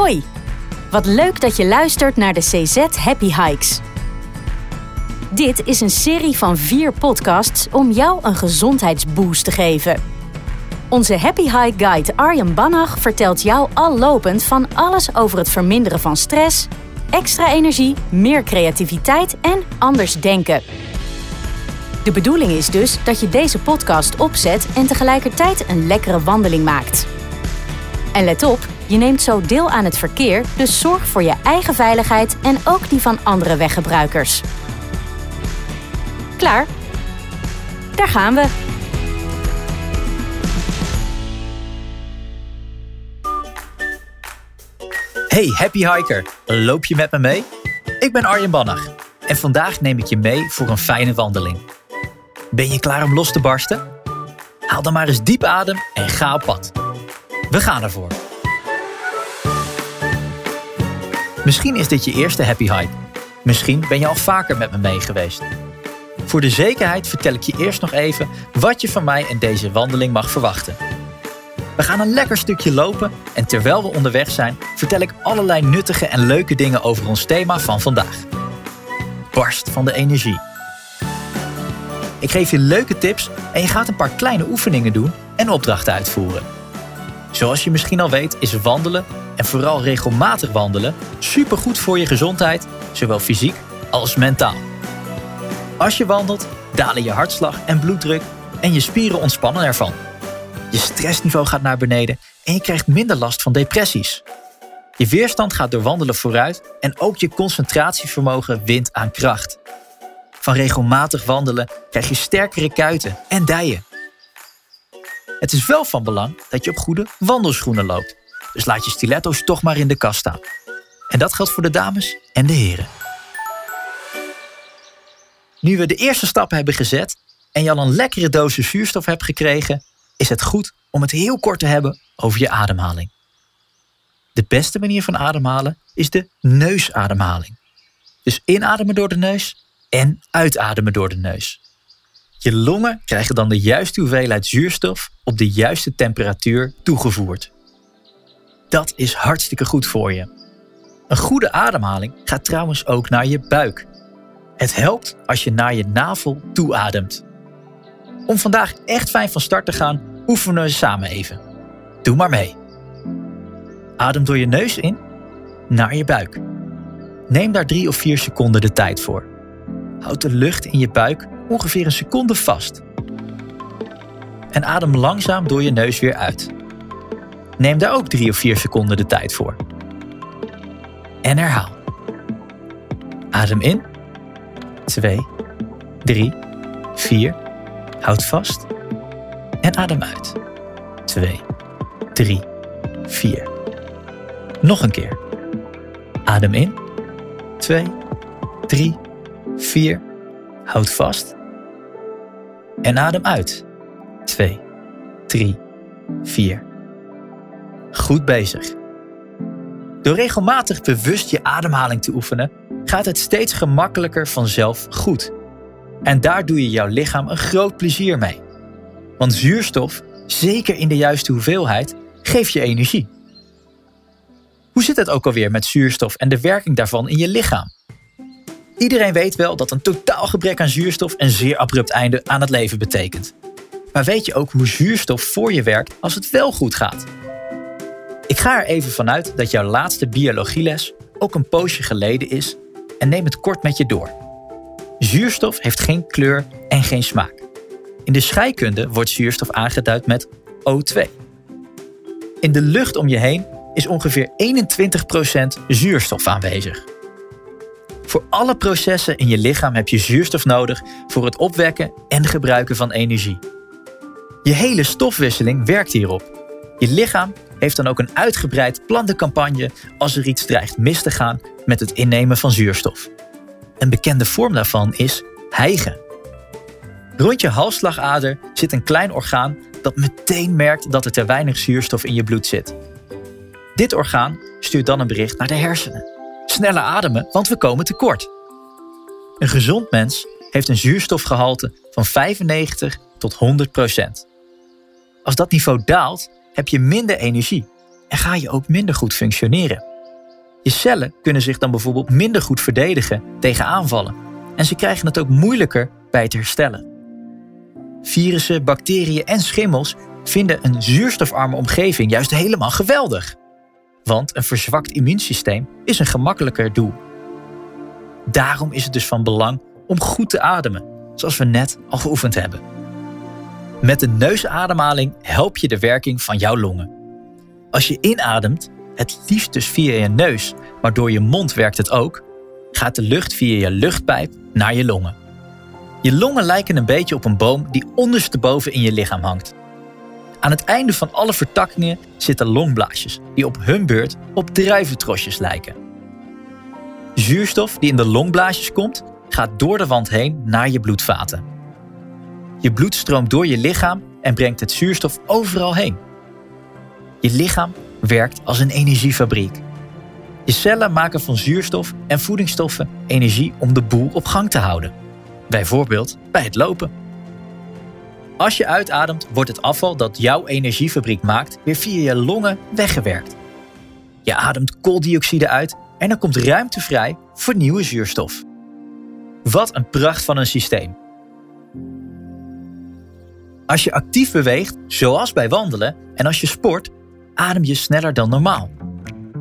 Hoi, wat leuk dat je luistert naar de CZ Happy Hikes. Dit is een serie van vier podcasts om jou een gezondheidsboost te geven. Onze Happy Hike Guide Arjen Bannach vertelt jou al lopend van alles over het verminderen van stress, extra energie, meer creativiteit en anders denken. De bedoeling is dus dat je deze podcast opzet en tegelijkertijd een lekkere wandeling maakt. En let op, je neemt zo deel aan het verkeer, dus zorg voor je eigen veiligheid en ook die van andere weggebruikers. Klaar? Daar gaan we. Hey happy hiker, loop je met me mee? Ik ben Arjen Bannach en vandaag neem ik je mee voor een fijne wandeling. Ben je klaar om los te barsten? Haal dan maar eens diep adem en ga op pad. We gaan ervoor. Misschien is dit je eerste happy hike. Misschien ben je al vaker met me mee geweest. Voor de zekerheid vertel ik je eerst nog even wat je van mij in deze wandeling mag verwachten. We gaan een lekker stukje lopen en terwijl we onderweg zijn, vertel ik allerlei nuttige en leuke dingen over ons thema van vandaag. Barst van de energie. Ik geef je leuke tips en je gaat een paar kleine oefeningen doen en opdrachten uitvoeren. Zoals je misschien al weet is wandelen en vooral regelmatig wandelen supergoed voor je gezondheid, zowel fysiek als mentaal. Als je wandelt, dalen je hartslag en bloeddruk en je spieren ontspannen ervan. Je stressniveau gaat naar beneden en je krijgt minder last van depressies. Je weerstand gaat door wandelen vooruit en ook je concentratievermogen wint aan kracht. Van regelmatig wandelen krijg je sterkere kuiten en dijen. Het is wel van belang dat je op goede wandelschoenen loopt. Dus laat je stiletto's toch maar in de kast staan. En dat geldt voor de dames en de heren. Nu we de eerste stappen hebben gezet en je al een lekkere dosis zuurstof hebt gekregen, is het goed om het heel kort te hebben over je ademhaling. De beste manier van ademhalen is de neusademhaling. Dus inademen door de neus en uitademen door de neus. Je longen krijgen dan de juiste hoeveelheid zuurstof op de juiste temperatuur toegevoerd. Dat is hartstikke goed voor je. Een goede ademhaling gaat trouwens ook naar je buik. Het helpt als je naar je navel toeademt. Om vandaag echt fijn van start te gaan, oefenen we samen even. Doe maar mee. Adem door je neus in, naar je buik. Neem daar drie of vier seconden de tijd voor. Houd de lucht in je buik ongeveer een seconde vast. En adem langzaam door je neus weer uit. Neem daar ook drie of vier seconden de tijd voor. En herhaal. Adem in. 2, 3, 4. Houd vast. En adem uit. 2, 3, 4. Nog een keer. Adem in. 2, 3, 4. Houd vast. En adem uit. 2, 3, 4. Goed bezig. Door regelmatig bewust je ademhaling te oefenen, gaat het steeds gemakkelijker vanzelf goed. En daar doe je jouw lichaam een groot plezier mee. Want zuurstof, zeker in de juiste hoeveelheid, geeft je energie. Hoe zit het ook alweer met zuurstof en de werking daarvan in je lichaam? Iedereen weet wel dat een totaal gebrek aan zuurstof een zeer abrupt einde aan het leven betekent. Maar weet je ook hoe zuurstof voor je werkt als het wel goed gaat? Ik ga er even vanuit dat jouw laatste biologieles ook een poosje geleden is en neem het kort met je door. Zuurstof heeft geen kleur en geen smaak. In de scheikunde wordt zuurstof aangeduid met O2. In de lucht om je heen is ongeveer 21% zuurstof aanwezig. Voor alle processen in je lichaam heb je zuurstof nodig voor het opwekken en gebruiken van energie. Je hele stofwisseling werkt hierop. Je lichaam heeft dan ook een uitgebreid plantencampagne als er iets dreigt mis te gaan met het innemen van zuurstof. Een bekende vorm daarvan is hijgen. Rond je halsslagader zit een klein orgaan dat meteen merkt dat er te weinig zuurstof in je bloed zit. Dit orgaan stuurt dan een bericht naar de hersenen. Sneller ademen, want we komen tekort. Een gezond mens heeft een zuurstofgehalte van 95 tot 100 procent. Als dat niveau daalt, heb je minder energie en ga je ook minder goed functioneren. Je cellen kunnen zich dan bijvoorbeeld minder goed verdedigen tegen aanvallen en ze krijgen het ook moeilijker bij het herstellen. Virussen, bacteriën en schimmels vinden een zuurstofarme omgeving juist helemaal geweldig. Want een verzwakt immuunsysteem is een gemakkelijker doel. Daarom is het dus van belang om goed te ademen, zoals we net al geoefend hebben. Met de neusademhaling help je de werking van jouw longen. Als je inademt, het liefst dus via je neus, maar door je mond werkt het ook, gaat de lucht via je luchtpijp naar je longen. Je longen lijken een beetje op een boom die ondersteboven in je lichaam hangt. Aan het einde van alle vertakkingen zitten longblaasjes die op hun beurt op druiventrosjes lijken. Zuurstof die in de longblaasjes komt, gaat door de wand heen naar je bloedvaten. Je bloed stroomt door je lichaam en brengt het zuurstof overal heen. Je lichaam werkt als een energiefabriek. Je cellen maken van zuurstof en voedingsstoffen energie om de boel op gang te houden. Bijvoorbeeld bij het lopen. Als je uitademt, wordt het afval dat jouw energiefabriek maakt weer via je longen weggewerkt. Je ademt kooldioxide uit en er komt ruimte vrij voor nieuwe zuurstof. Wat een pracht van een systeem. Als je actief beweegt, zoals bij wandelen, en als je sport, adem je sneller dan normaal.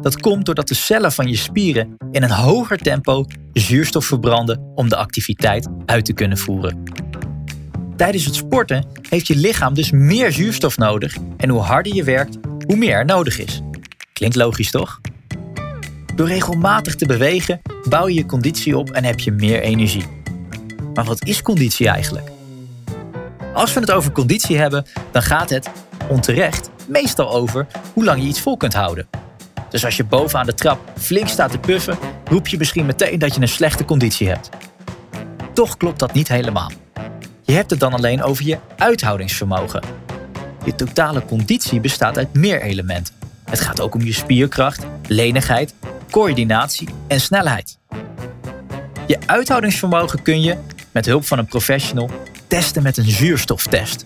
Dat komt doordat de cellen van je spieren in een hoger tempo zuurstof verbranden om de activiteit uit te kunnen voeren. Tijdens het sporten heeft je lichaam dus meer zuurstof nodig en hoe harder je werkt, hoe meer er nodig is. Klinkt logisch toch? Door regelmatig te bewegen bouw je je conditie op en heb je meer energie. Maar wat is conditie eigenlijk? Als we het over conditie hebben, dan gaat het, onterecht, meestal over hoe lang je iets vol kunt houden. Dus als je bovenaan de trap flink staat te puffen, roep je misschien meteen dat je een slechte conditie hebt. Toch klopt dat niet helemaal. Je hebt het dan alleen over je uithoudingsvermogen. Je totale conditie bestaat uit meer elementen. Het gaat ook om je spierkracht, lenigheid, coördinatie en snelheid. Je uithoudingsvermogen kun je, met hulp van een professional, testen met een zuurstoftest.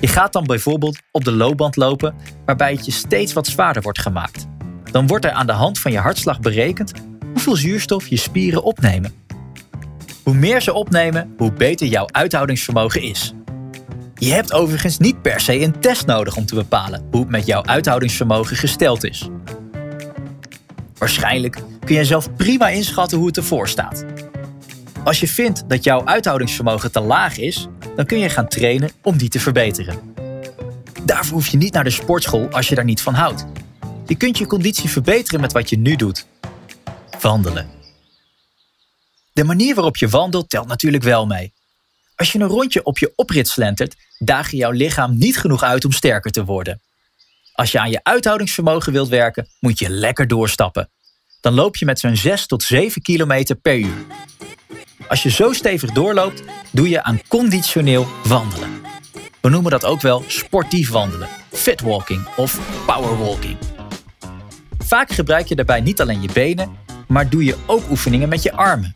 Je gaat dan bijvoorbeeld op de loopband lopen, waarbij het je steeds wat zwaarder wordt gemaakt. Dan wordt er aan de hand van je hartslag berekend hoeveel zuurstof je spieren opnemen. Hoe meer ze opnemen, hoe beter jouw uithoudingsvermogen is. Je hebt overigens niet per se een test nodig om te bepalen hoe het met jouw uithoudingsvermogen gesteld is. Waarschijnlijk kun je zelf prima inschatten hoe het ervoor staat. Als je vindt dat jouw uithoudingsvermogen te laag is, dan kun je gaan trainen om die te verbeteren. Daarvoor hoef je niet naar de sportschool als je daar niet van houdt. Je kunt je conditie verbeteren met wat je nu doet. Wandelen. De manier waarop je wandelt telt natuurlijk wel mee. Als je een rondje op je oprit slentert, daag je jouw lichaam niet genoeg uit om sterker te worden. Als je aan je uithoudingsvermogen wilt werken, moet je lekker doorstappen. Dan loop je met zo'n 6 tot 7 kilometer per uur. Als je zo stevig doorloopt, doe je aan conditioneel wandelen. We noemen dat ook wel sportief wandelen, fitwalking of powerwalking. Vaak gebruik je daarbij niet alleen je benen, maar doe je ook oefeningen met je armen.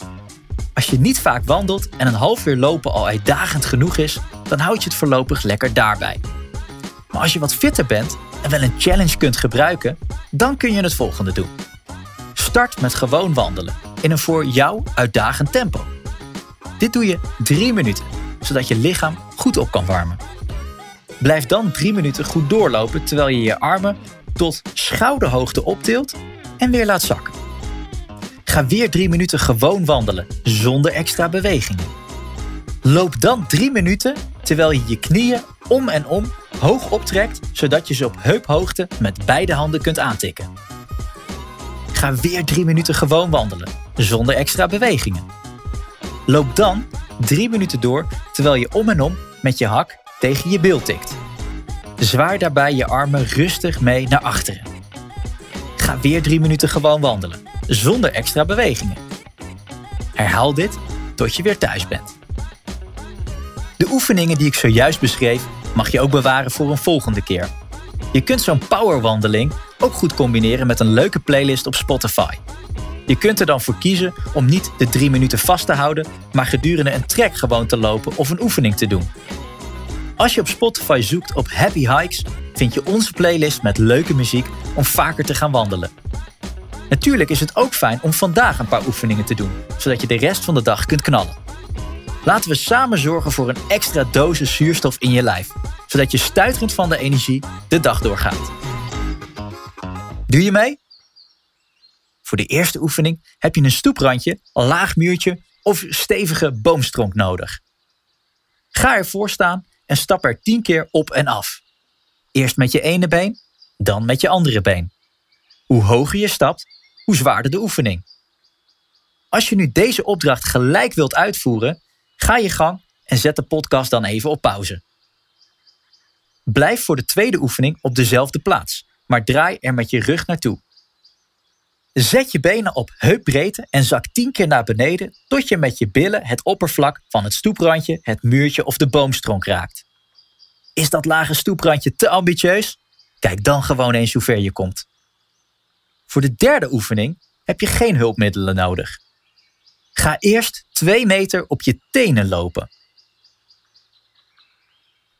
Als je niet vaak wandelt en een half uur lopen al uitdagend genoeg is, dan houd je het voorlopig lekker daarbij. Maar als je wat fitter bent en wel een challenge kunt gebruiken, dan kun je het volgende doen. Start met gewoon wandelen in een voor jou uitdagend tempo. Dit doe je drie minuten, zodat je lichaam goed op kan warmen. Blijf dan drie minuten goed doorlopen terwijl je je armen tot schouderhoogte optilt en weer laat zakken. Ga weer drie minuten gewoon wandelen, zonder extra bewegingen. Loop dan drie minuten terwijl je je knieën om en om hoog optrekt, zodat je ze op heuphoogte met beide handen kunt aantikken. Ga weer drie minuten gewoon wandelen, zonder extra bewegingen. Loop dan drie minuten door terwijl je om en om met je hak tegen je bil tikt. Zwaar daarbij je armen rustig mee naar achteren. Ga weer drie minuten gewoon wandelen, zonder extra bewegingen. Herhaal dit tot je weer thuis bent. De oefeningen die ik zojuist beschreef mag je ook bewaren voor een volgende keer. Je kunt zo'n powerwandeling ook goed combineren met een leuke playlist op Spotify. Je kunt er dan voor kiezen om niet de drie minuten vast te houden, maar gedurende een trek gewoon te lopen of een oefening te doen. Als je op Spotify zoekt op Happy Hikes, vind je onze playlist met leuke muziek om vaker te gaan wandelen. Natuurlijk is het ook fijn om vandaag een paar oefeningen te doen, zodat je de rest van de dag kunt knallen. Laten we samen zorgen voor een extra dosis zuurstof in je lijf, zodat je stuiterend van de energie de dag doorgaat. Doe je mee? Voor de eerste oefening heb je een stoeprandje, een laag muurtje of stevige boomstronk nodig. Ga ervoor staan en stap er 10 keer op en af. Eerst met je ene been, dan met je andere been. Hoe hoger je stapt, hoe zwaarder de oefening. Als je nu deze opdracht gelijk wilt uitvoeren, ga je gang en zet de podcast dan even op pauze. Blijf voor de tweede oefening op dezelfde plaats, maar draai er met je rug naartoe. Zet je benen op heupbreedte en zak 10 keer naar beneden tot je met je billen het oppervlak van het stoeprandje, het muurtje of de boomstronk raakt. Is dat lage stoeprandje te ambitieus? Kijk dan gewoon eens hoe ver je komt. Voor de derde oefening heb je geen hulpmiddelen nodig. Ga eerst 2 meter op je tenen lopen.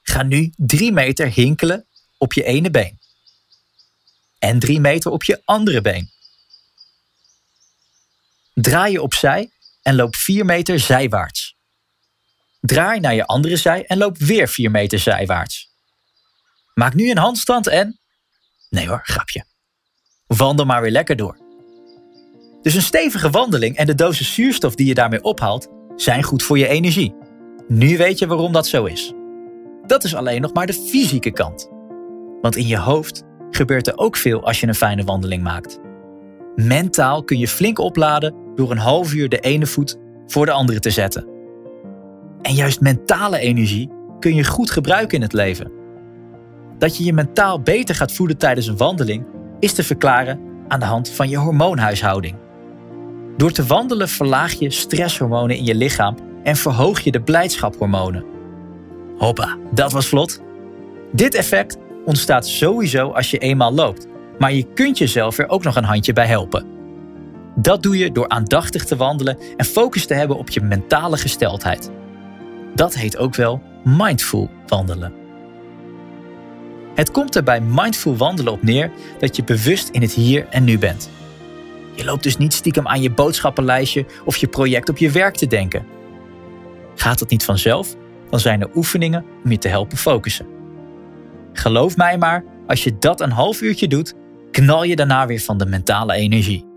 Ga nu 3 meter hinkelen op je ene been. En 3 meter op je andere been. Draai je opzij en loop 4 meter zijwaarts. Draai naar je andere zij en loop weer 4 meter zijwaarts. Maak nu een handstand en. Nee hoor, grapje. Wandel maar weer lekker door. Dus een stevige wandeling en de dosis zuurstof die je daarmee ophaalt zijn goed voor je energie. Nu weet je waarom dat zo is. Dat is alleen nog maar de fysieke kant. Want in je hoofd gebeurt er ook veel als je een fijne wandeling maakt. Mentaal kun je flink opladen door een half uur de ene voet voor de andere te zetten. En juist mentale energie kun je goed gebruiken in het leven. Dat je je mentaal beter gaat voeden tijdens een wandeling is te verklaren aan de hand van je hormoonhuishouding. Door te wandelen verlaag je stresshormonen in je lichaam en verhoog je de blijdschaphormonen. Hoppa, dat was vlot. Dit effect ontstaat sowieso als je eenmaal loopt, maar je kunt jezelf er ook nog een handje bij helpen. Dat doe je door aandachtig te wandelen en focus te hebben op je mentale gesteldheid. Dat heet ook wel mindful wandelen. Het komt er bij mindful wandelen op neer dat je bewust in het hier en nu bent. Je loopt dus niet stiekem aan je boodschappenlijstje of je project op je werk te denken. Gaat dat niet vanzelf, dan zijn er oefeningen om je te helpen focussen. Geloof mij maar, als je dat een half uurtje doet, knal je daarna weer van de mentale energie.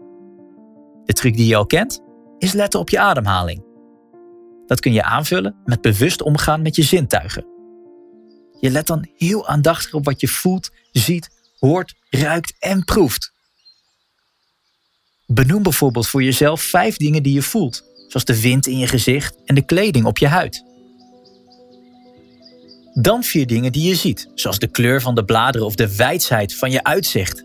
De truc die je al kent, is letten op je ademhaling. Dat kun je aanvullen met bewust omgaan met je zintuigen. Je let dan heel aandachtig op wat je voelt, ziet, hoort, ruikt en proeft. Benoem bijvoorbeeld voor jezelf vijf dingen die je voelt, zoals de wind in je gezicht en de kleding op je huid. Dan vier dingen die je ziet, zoals de kleur van de bladeren of de wijsheid van je uitzicht.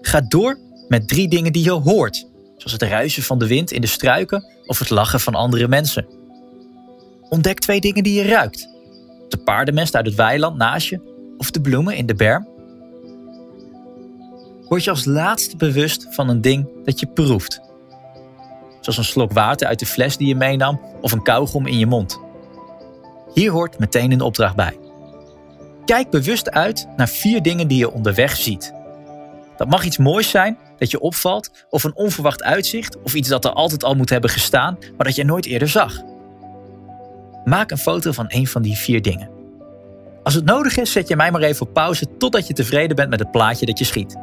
Ga door met drie dingen die je hoort, zoals het ruisen van de wind in de struiken of het lachen van andere mensen. Ontdek twee dingen die je ruikt, de paardenmest uit het weiland naast je of de bloemen in de berm? Word je als laatste bewust van een ding dat je proeft. Zoals een slok water uit de fles die je meenam of een kauwgom in je mond. Hier hoort meteen een opdracht bij. Kijk bewust uit naar vier dingen die je onderweg ziet. Dat mag iets moois zijn dat je opvalt, of een onverwacht uitzicht, of iets dat er altijd al moet hebben gestaan, maar dat je nooit eerder zag. Maak een foto van een van die vier dingen. Als het nodig is, zet je mij maar even op pauze totdat je tevreden bent met het plaatje dat je schiet.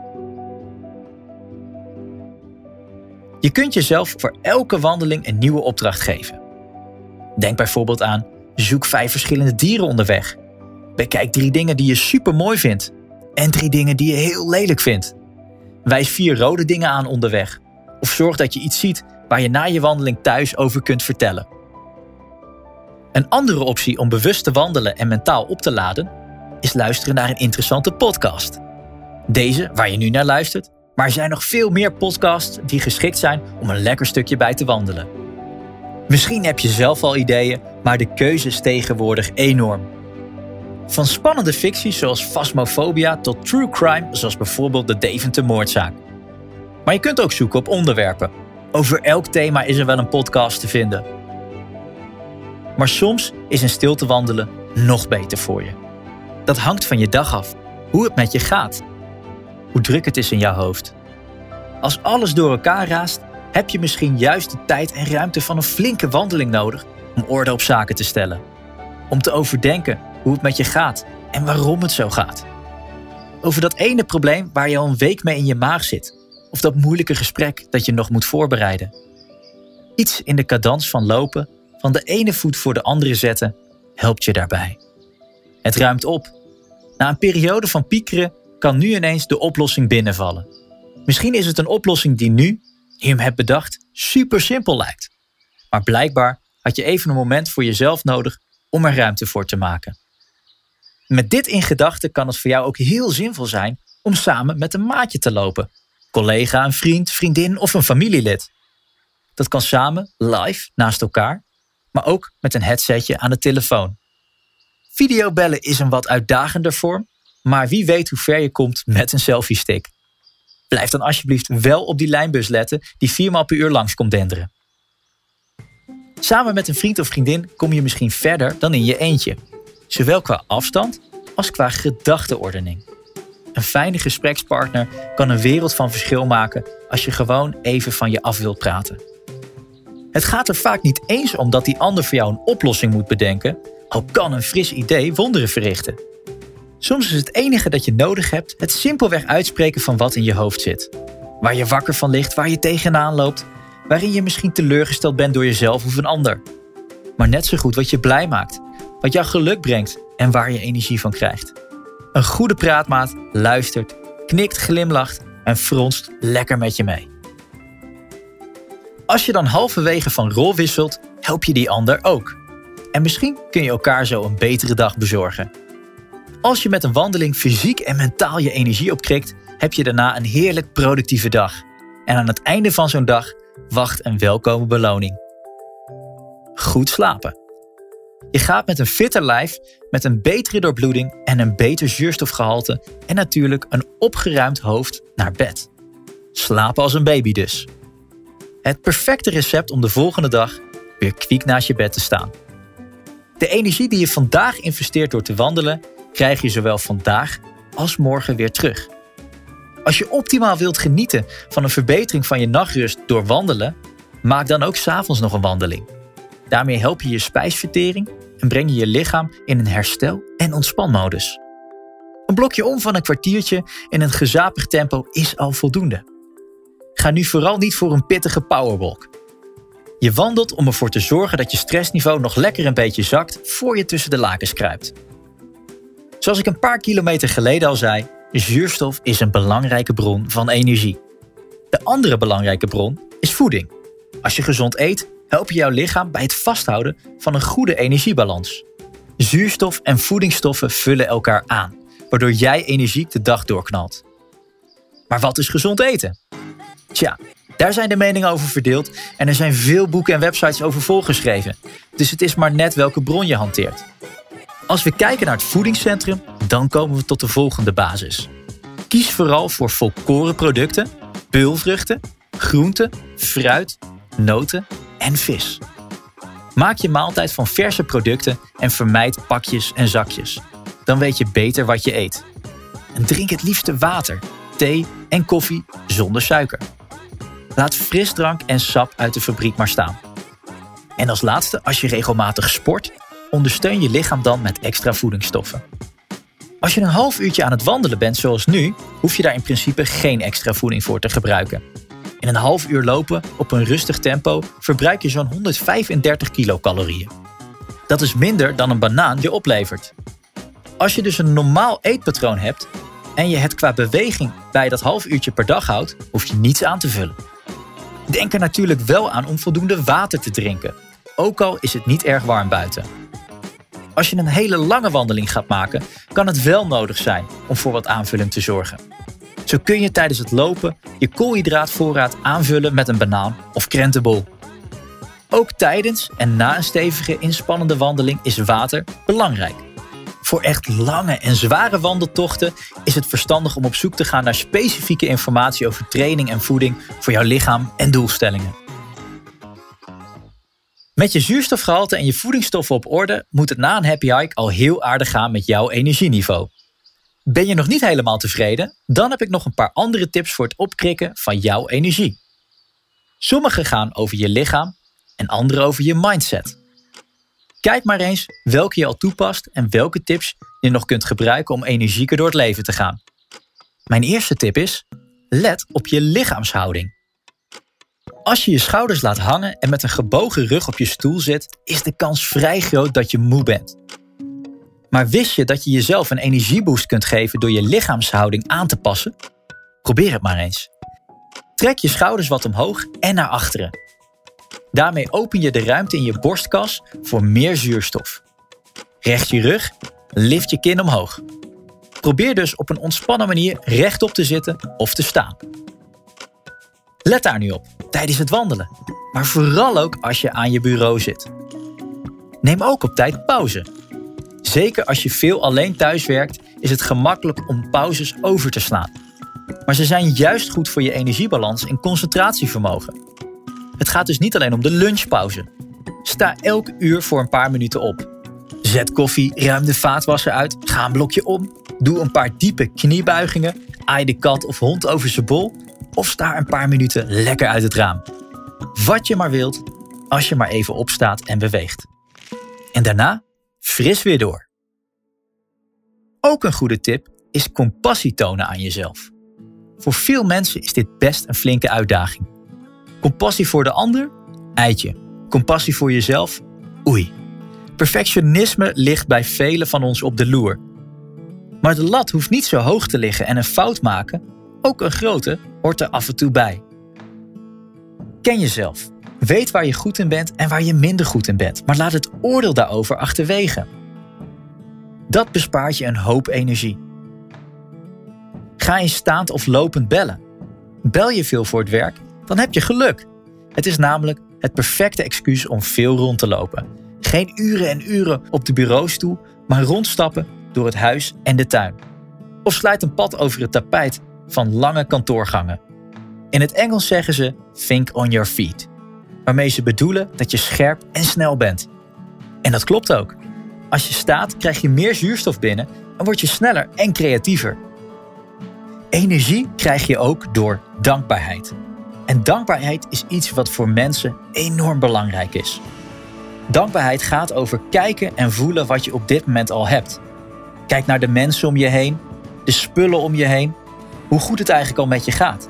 Je kunt jezelf voor elke wandeling een nieuwe opdracht geven. Denk bijvoorbeeld aan: zoek vijf verschillende dieren onderweg. Bekijk drie dingen die je super mooi vindt. En drie dingen die je heel lelijk vindt. Wijs vier rode dingen aan onderweg. Of zorg dat je iets ziet waar je na je wandeling thuis over kunt vertellen. Een andere optie om bewust te wandelen en mentaal op te laden is luisteren naar een interessante podcast. Deze, waar je nu naar luistert, maar er zijn nog veel meer podcasts die geschikt zijn om een lekker stukje bij te wandelen. Misschien heb je zelf al ideeën, maar de keuze is tegenwoordig enorm. Van spannende ficties zoals Phasmophobia tot true crime zoals bijvoorbeeld de Deventer moordzaak. Maar je kunt ook zoeken op onderwerpen. Over elk thema is er wel een podcast te vinden. Maar soms is een stilte wandelen nog beter voor je. Dat hangt van je dag af, hoe het met je gaat, hoe druk het is in jouw hoofd. Als alles door elkaar raast, heb je misschien juist de tijd en ruimte van een flinke wandeling nodig om orde op zaken te stellen. Om te overdenken hoe het met je gaat en waarom het zo gaat. Over dat ene probleem waar je al een week mee in je maag zit. Of dat moeilijke gesprek dat je nog moet voorbereiden. Iets in de cadans van lopen, van de ene voet voor de andere zetten, helpt je daarbij. Het ruimt op. Na een periode van piekeren kan nu ineens de oplossing binnenvallen. Misschien is het een oplossing die nu, je hem hebt bedacht, super simpel lijkt. Maar blijkbaar had je even een moment voor jezelf nodig om er ruimte voor te maken. Met dit in gedachten kan het voor jou ook heel zinvol zijn om samen met een maatje te lopen. Collega, een vriend, vriendin of een familielid. Dat kan samen, live, naast elkaar, maar ook met een headsetje aan de telefoon. Videobellen is een wat uitdagender vorm, maar wie weet hoe ver je komt met een selfie-stick. Blijf dan alsjeblieft wel op die lijnbus letten die viermaal per uur langs komt denderen. Samen met een vriend of vriendin kom je misschien verder dan in je eentje, zowel qua afstand als qua gedachteordening. Een fijne gesprekspartner kan een wereld van verschil maken als je gewoon even van je af wilt praten. Het gaat er vaak niet eens om dat die ander voor jou een oplossing moet bedenken, al kan een fris idee wonderen verrichten. Soms is het enige dat je nodig hebt het simpelweg uitspreken van wat in je hoofd zit. Waar je wakker van ligt, waar je tegenaan loopt, waarin je misschien teleurgesteld bent door jezelf of een ander. Maar net zo goed wat je blij maakt, wat jou geluk brengt en waar je energie van krijgt. Een goede praatmaat luistert, knikt, glimlacht en fronst lekker met je mee. Als je dan halverwege van rol wisselt, help je die ander ook. En misschien kun je elkaar zo een betere dag bezorgen. Als je met een wandeling fysiek en mentaal je energie opkrikt, heb je daarna een heerlijk productieve dag. En aan het einde van zo'n dag wacht een welkome beloning. Goed slapen. Je gaat met een fitter lijf, met een betere doorbloeding en een beter zuurstofgehalte en natuurlijk een opgeruimd hoofd naar bed. Slapen als een baby dus. Het perfecte recept om de volgende dag weer kwiek naast je bed te staan. De energie die je vandaag investeert door te wandelen, krijg je zowel vandaag als morgen weer terug. Als je optimaal wilt genieten van een verbetering van je nachtrust door wandelen, maak dan ook s'avonds nog een wandeling. Daarmee help je je spijsvertering en breng je je lichaam in een herstel- en ontspanmodus. Een blokje om van een kwartiertje in een gezapig tempo is al voldoende. Ga nu vooral niet voor een pittige powerwalk. Je wandelt om ervoor te zorgen dat je stressniveau nog lekker een beetje zakt voor je tussen de lakens kruipt. Zoals ik een paar kilometer geleden al zei, zuurstof is een belangrijke bron van energie. De andere belangrijke bron is voeding. Als je gezond eet, help je jouw lichaam bij het vasthouden van een goede energiebalans. Zuurstof en voedingsstoffen vullen elkaar aan, waardoor jij energiek de dag doorknalt. Maar wat is gezond eten? Tja, daar zijn de meningen over verdeeld en er zijn veel boeken en websites over volgeschreven. Dus het is maar net welke bron je hanteert. Als we kijken naar het voedingscentrum, dan komen we tot de volgende basis. Kies vooral voor volkoren producten, peulvruchten, groenten, fruit, noten en vis. Maak je maaltijd van verse producten en vermijd pakjes en zakjes. Dan weet je beter wat je eet. En drink het liefste water, thee en koffie zonder suiker. Laat frisdrank en sap uit de fabriek maar staan. En als laatste, als je regelmatig sport, ondersteun je lichaam dan met extra voedingsstoffen. Als je een half uurtje aan het wandelen bent zoals nu, hoef je daar in principe geen extra voeding voor te gebruiken. In een half uur lopen op een rustig tempo verbruik je zo'n 135 kilocalorieën. Dat is minder dan een banaan je oplevert. Als je dus een normaal eetpatroon hebt en je het qua beweging bij dat half uurtje per dag houdt, hoef je niets aan te vullen. Denk er natuurlijk wel aan om voldoende water te drinken, ook al is het niet erg warm buiten. Als je een hele lange wandeling gaat maken, kan het wel nodig zijn om voor wat aanvulling te zorgen. Zo kun je tijdens het lopen je koolhydraatvoorraad aanvullen met een banaan of krentenbol. Ook tijdens en na een stevige inspannende wandeling is water belangrijk. Voor echt lange en zware wandeltochten is het verstandig om op zoek te gaan naar specifieke informatie over training en voeding voor jouw lichaam en doelstellingen. Met je zuurstofgehalte en je voedingsstoffen op orde moet het na een happy hike al heel aardig gaan met jouw energieniveau. Ben je nog niet helemaal tevreden? Dan heb ik nog een paar andere tips voor het opkrikken van jouw energie. Sommige gaan over je lichaam en andere over je mindset. Kijk maar eens welke je al toepast en welke tips je nog kunt gebruiken om energieker door het leven te gaan. Mijn eerste tip is: let op je lichaamshouding. Als je je schouders laat hangen en met een gebogen rug op je stoel zit, is de kans vrij groot dat je moe bent. Maar wist je dat je jezelf een energieboost kunt geven door je lichaamshouding aan te passen? Probeer het maar eens. Trek je schouders wat omhoog en naar achteren. Daarmee open je de ruimte in je borstkas voor meer zuurstof. Recht je rug, lift je kin omhoog. Probeer dus op een ontspannen manier rechtop te zitten of te staan. Let daar nu op tijdens het wandelen, maar vooral ook als je aan je bureau zit. Neem ook op tijd pauze. Zeker als je veel alleen thuis werkt, is het gemakkelijk om pauzes over te slaan. Maar ze zijn juist goed voor je energiebalans en concentratievermogen. Het gaat dus niet alleen om de lunchpauze. Sta elk uur voor een paar minuten op. Zet koffie, ruim de vaatwasser uit, ga een blokje om. Doe een paar diepe kniebuigingen, aai de kat of hond over zijn bol of sta een paar minuten lekker uit het raam. Wat je maar wilt, als je maar even opstaat en beweegt. En daarna fris weer door. Ook een goede tip is compassie tonen aan jezelf. Voor veel mensen is dit best een flinke uitdaging. Compassie voor de ander? Eitje. Compassie voor jezelf? Oei. Perfectionisme ligt bij velen van ons op de loer. Maar de lat hoeft niet zo hoog te liggen en een fout maken, ook een grote, hoort er af en toe bij. Ken jezelf. Weet waar je goed in bent en waar je minder goed in bent, maar laat het oordeel daarover achterwege. Dat bespaart je een hoop energie. Ga je staand of lopend bellen. Bel je veel voor het werk, dan heb je geluk. Het is namelijk het perfecte excuus om veel rond te lopen. Geen uren en uren op de bureaustoel, maar rondstappen door het huis en de tuin. Of sluit een pad over het tapijt van lange kantoorgangen. In het Engels zeggen ze think on your feet, waarmee ze bedoelen dat je scherp en snel bent. En dat klopt ook. Als je staat, krijg je meer zuurstof binnen en word je sneller en creatiever. Energie krijg je ook door dankbaarheid. En dankbaarheid is iets wat voor mensen enorm belangrijk is. Dankbaarheid gaat over kijken en voelen wat je op dit moment al hebt. Kijk naar de mensen om je heen, de spullen om je heen, hoe goed het eigenlijk al met je gaat.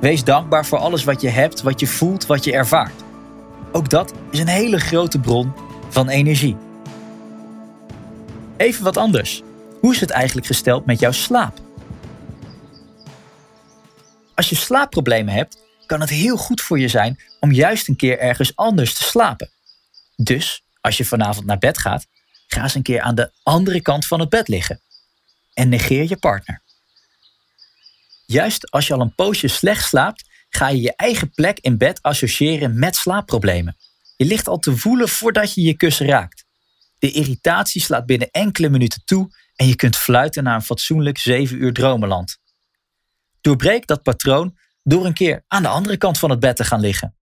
Wees dankbaar voor alles wat je hebt, wat je voelt, wat je ervaart. Ook dat is een hele grote bron van energie. Even wat anders. Hoe is het eigenlijk gesteld met jouw slaap? Als je slaapproblemen hebt, kan het heel goed voor je zijn om juist een keer ergens anders te slapen. Dus, als je vanavond naar bed gaat, ga eens een keer aan de andere kant van het bed liggen. En negeer je partner. Juist als je al een poosje slecht slaapt, ga je je eigen plek in bed associëren met slaapproblemen. Je ligt al te voelen voordat je je kussen raakt. De irritatie slaat binnen enkele minuten toe en je kunt fluiten naar een fatsoenlijk 7 uur dromenland. Doorbreek dat patroon door een keer aan de andere kant van het bed te gaan liggen.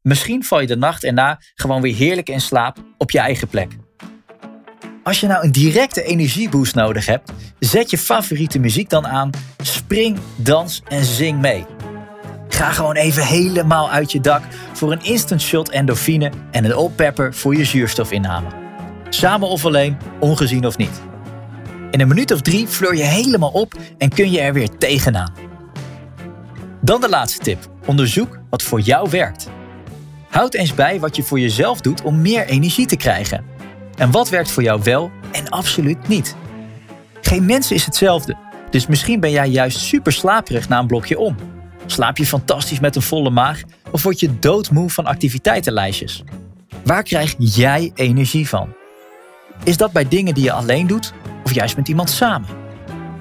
Misschien val je de nacht erna gewoon weer heerlijk in slaap op je eigen plek. Als je nou een directe energieboost nodig hebt, zet je favoriete muziek dan aan, spring, dans en zing mee. Ga gewoon even helemaal uit je dak voor een instant shot endorfine en een oppepper voor je zuurstofinname. Samen of alleen, ongezien of niet. In een minuut of drie fleur je helemaal op en kun je er weer tegenaan. Dan de laatste tip. Onderzoek wat voor jou werkt. Houd eens bij wat je voor jezelf doet om meer energie te krijgen. En wat werkt voor jou wel en absoluut niet. Geen mens is hetzelfde, dus misschien ben jij juist super slaperig na een blokje om. Slaap je fantastisch met een volle maag of word je doodmoe van activiteitenlijstjes? Waar krijg jij energie van? Is dat bij dingen die je alleen doet of juist met iemand samen?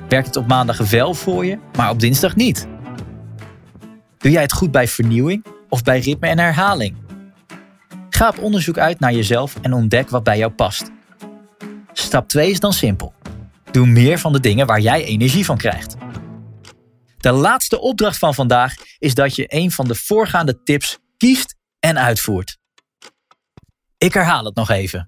Werkt het op maandag wel voor je, maar op dinsdag niet? Doe jij het goed bij vernieuwing of bij ritme en herhaling? Ga op onderzoek uit naar jezelf en ontdek wat bij jou past. Stap 2 is dan simpel. Doe meer van de dingen waar jij energie van krijgt. De laatste opdracht van vandaag is dat je een van de voorgaande tips kiest en uitvoert. Ik herhaal het nog even.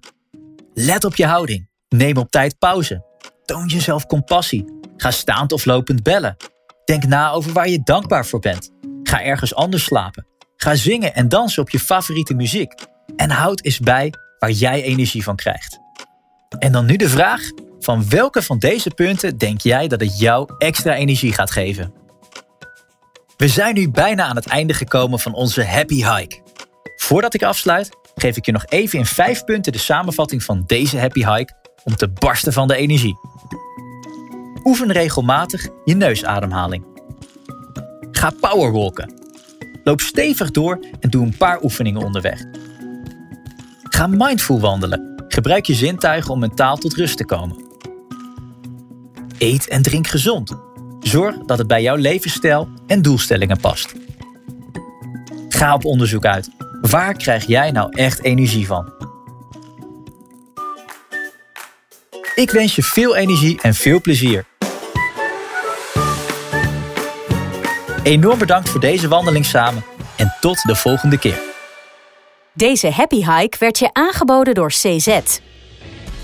Let op je houding. Neem op tijd pauze. Toon jezelf compassie. Ga staand of lopend bellen. Denk na over waar je dankbaar voor bent. Ga ergens anders slapen. Ga zingen en dansen op je favoriete muziek. En houd eens bij waar jij energie van krijgt. En dan nu de vraag: van welke van deze punten denk jij dat het jou extra energie gaat geven? We zijn nu bijna aan het einde gekomen van onze Happy Hike. Voordat ik afsluit, geef ik je nog even in vijf punten de samenvatting van deze Happy Hike om te barsten van de energie. Oefen regelmatig je neusademhaling. Ga powerwalken. Loop stevig door en doe een paar oefeningen onderweg. Ga mindful wandelen. Gebruik je zintuigen om mentaal tot rust te komen. Eet en drink gezond. Zorg dat het bij jouw levensstijl en doelstellingen past. Ga op onderzoek uit. Waar krijg jij nou echt energie van? Ik wens je veel energie en veel plezier. Enorm bedankt voor deze wandeling samen en tot de volgende keer. Deze Happy Hike werd je aangeboden door CZ.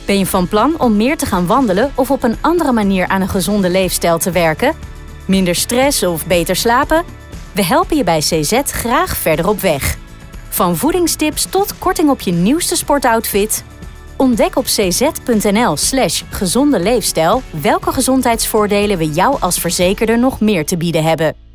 Ben je van plan om meer te gaan wandelen of op een andere manier aan een gezonde leefstijl te werken? Minder stress of beter slapen? We helpen je bij CZ graag verder op weg. Van voedingstips tot korting op je nieuwste sportoutfit. Ontdek op cz.nl/slash gezonde leefstijl welke gezondheidsvoordelen we jou als verzekerde nog meer te bieden hebben.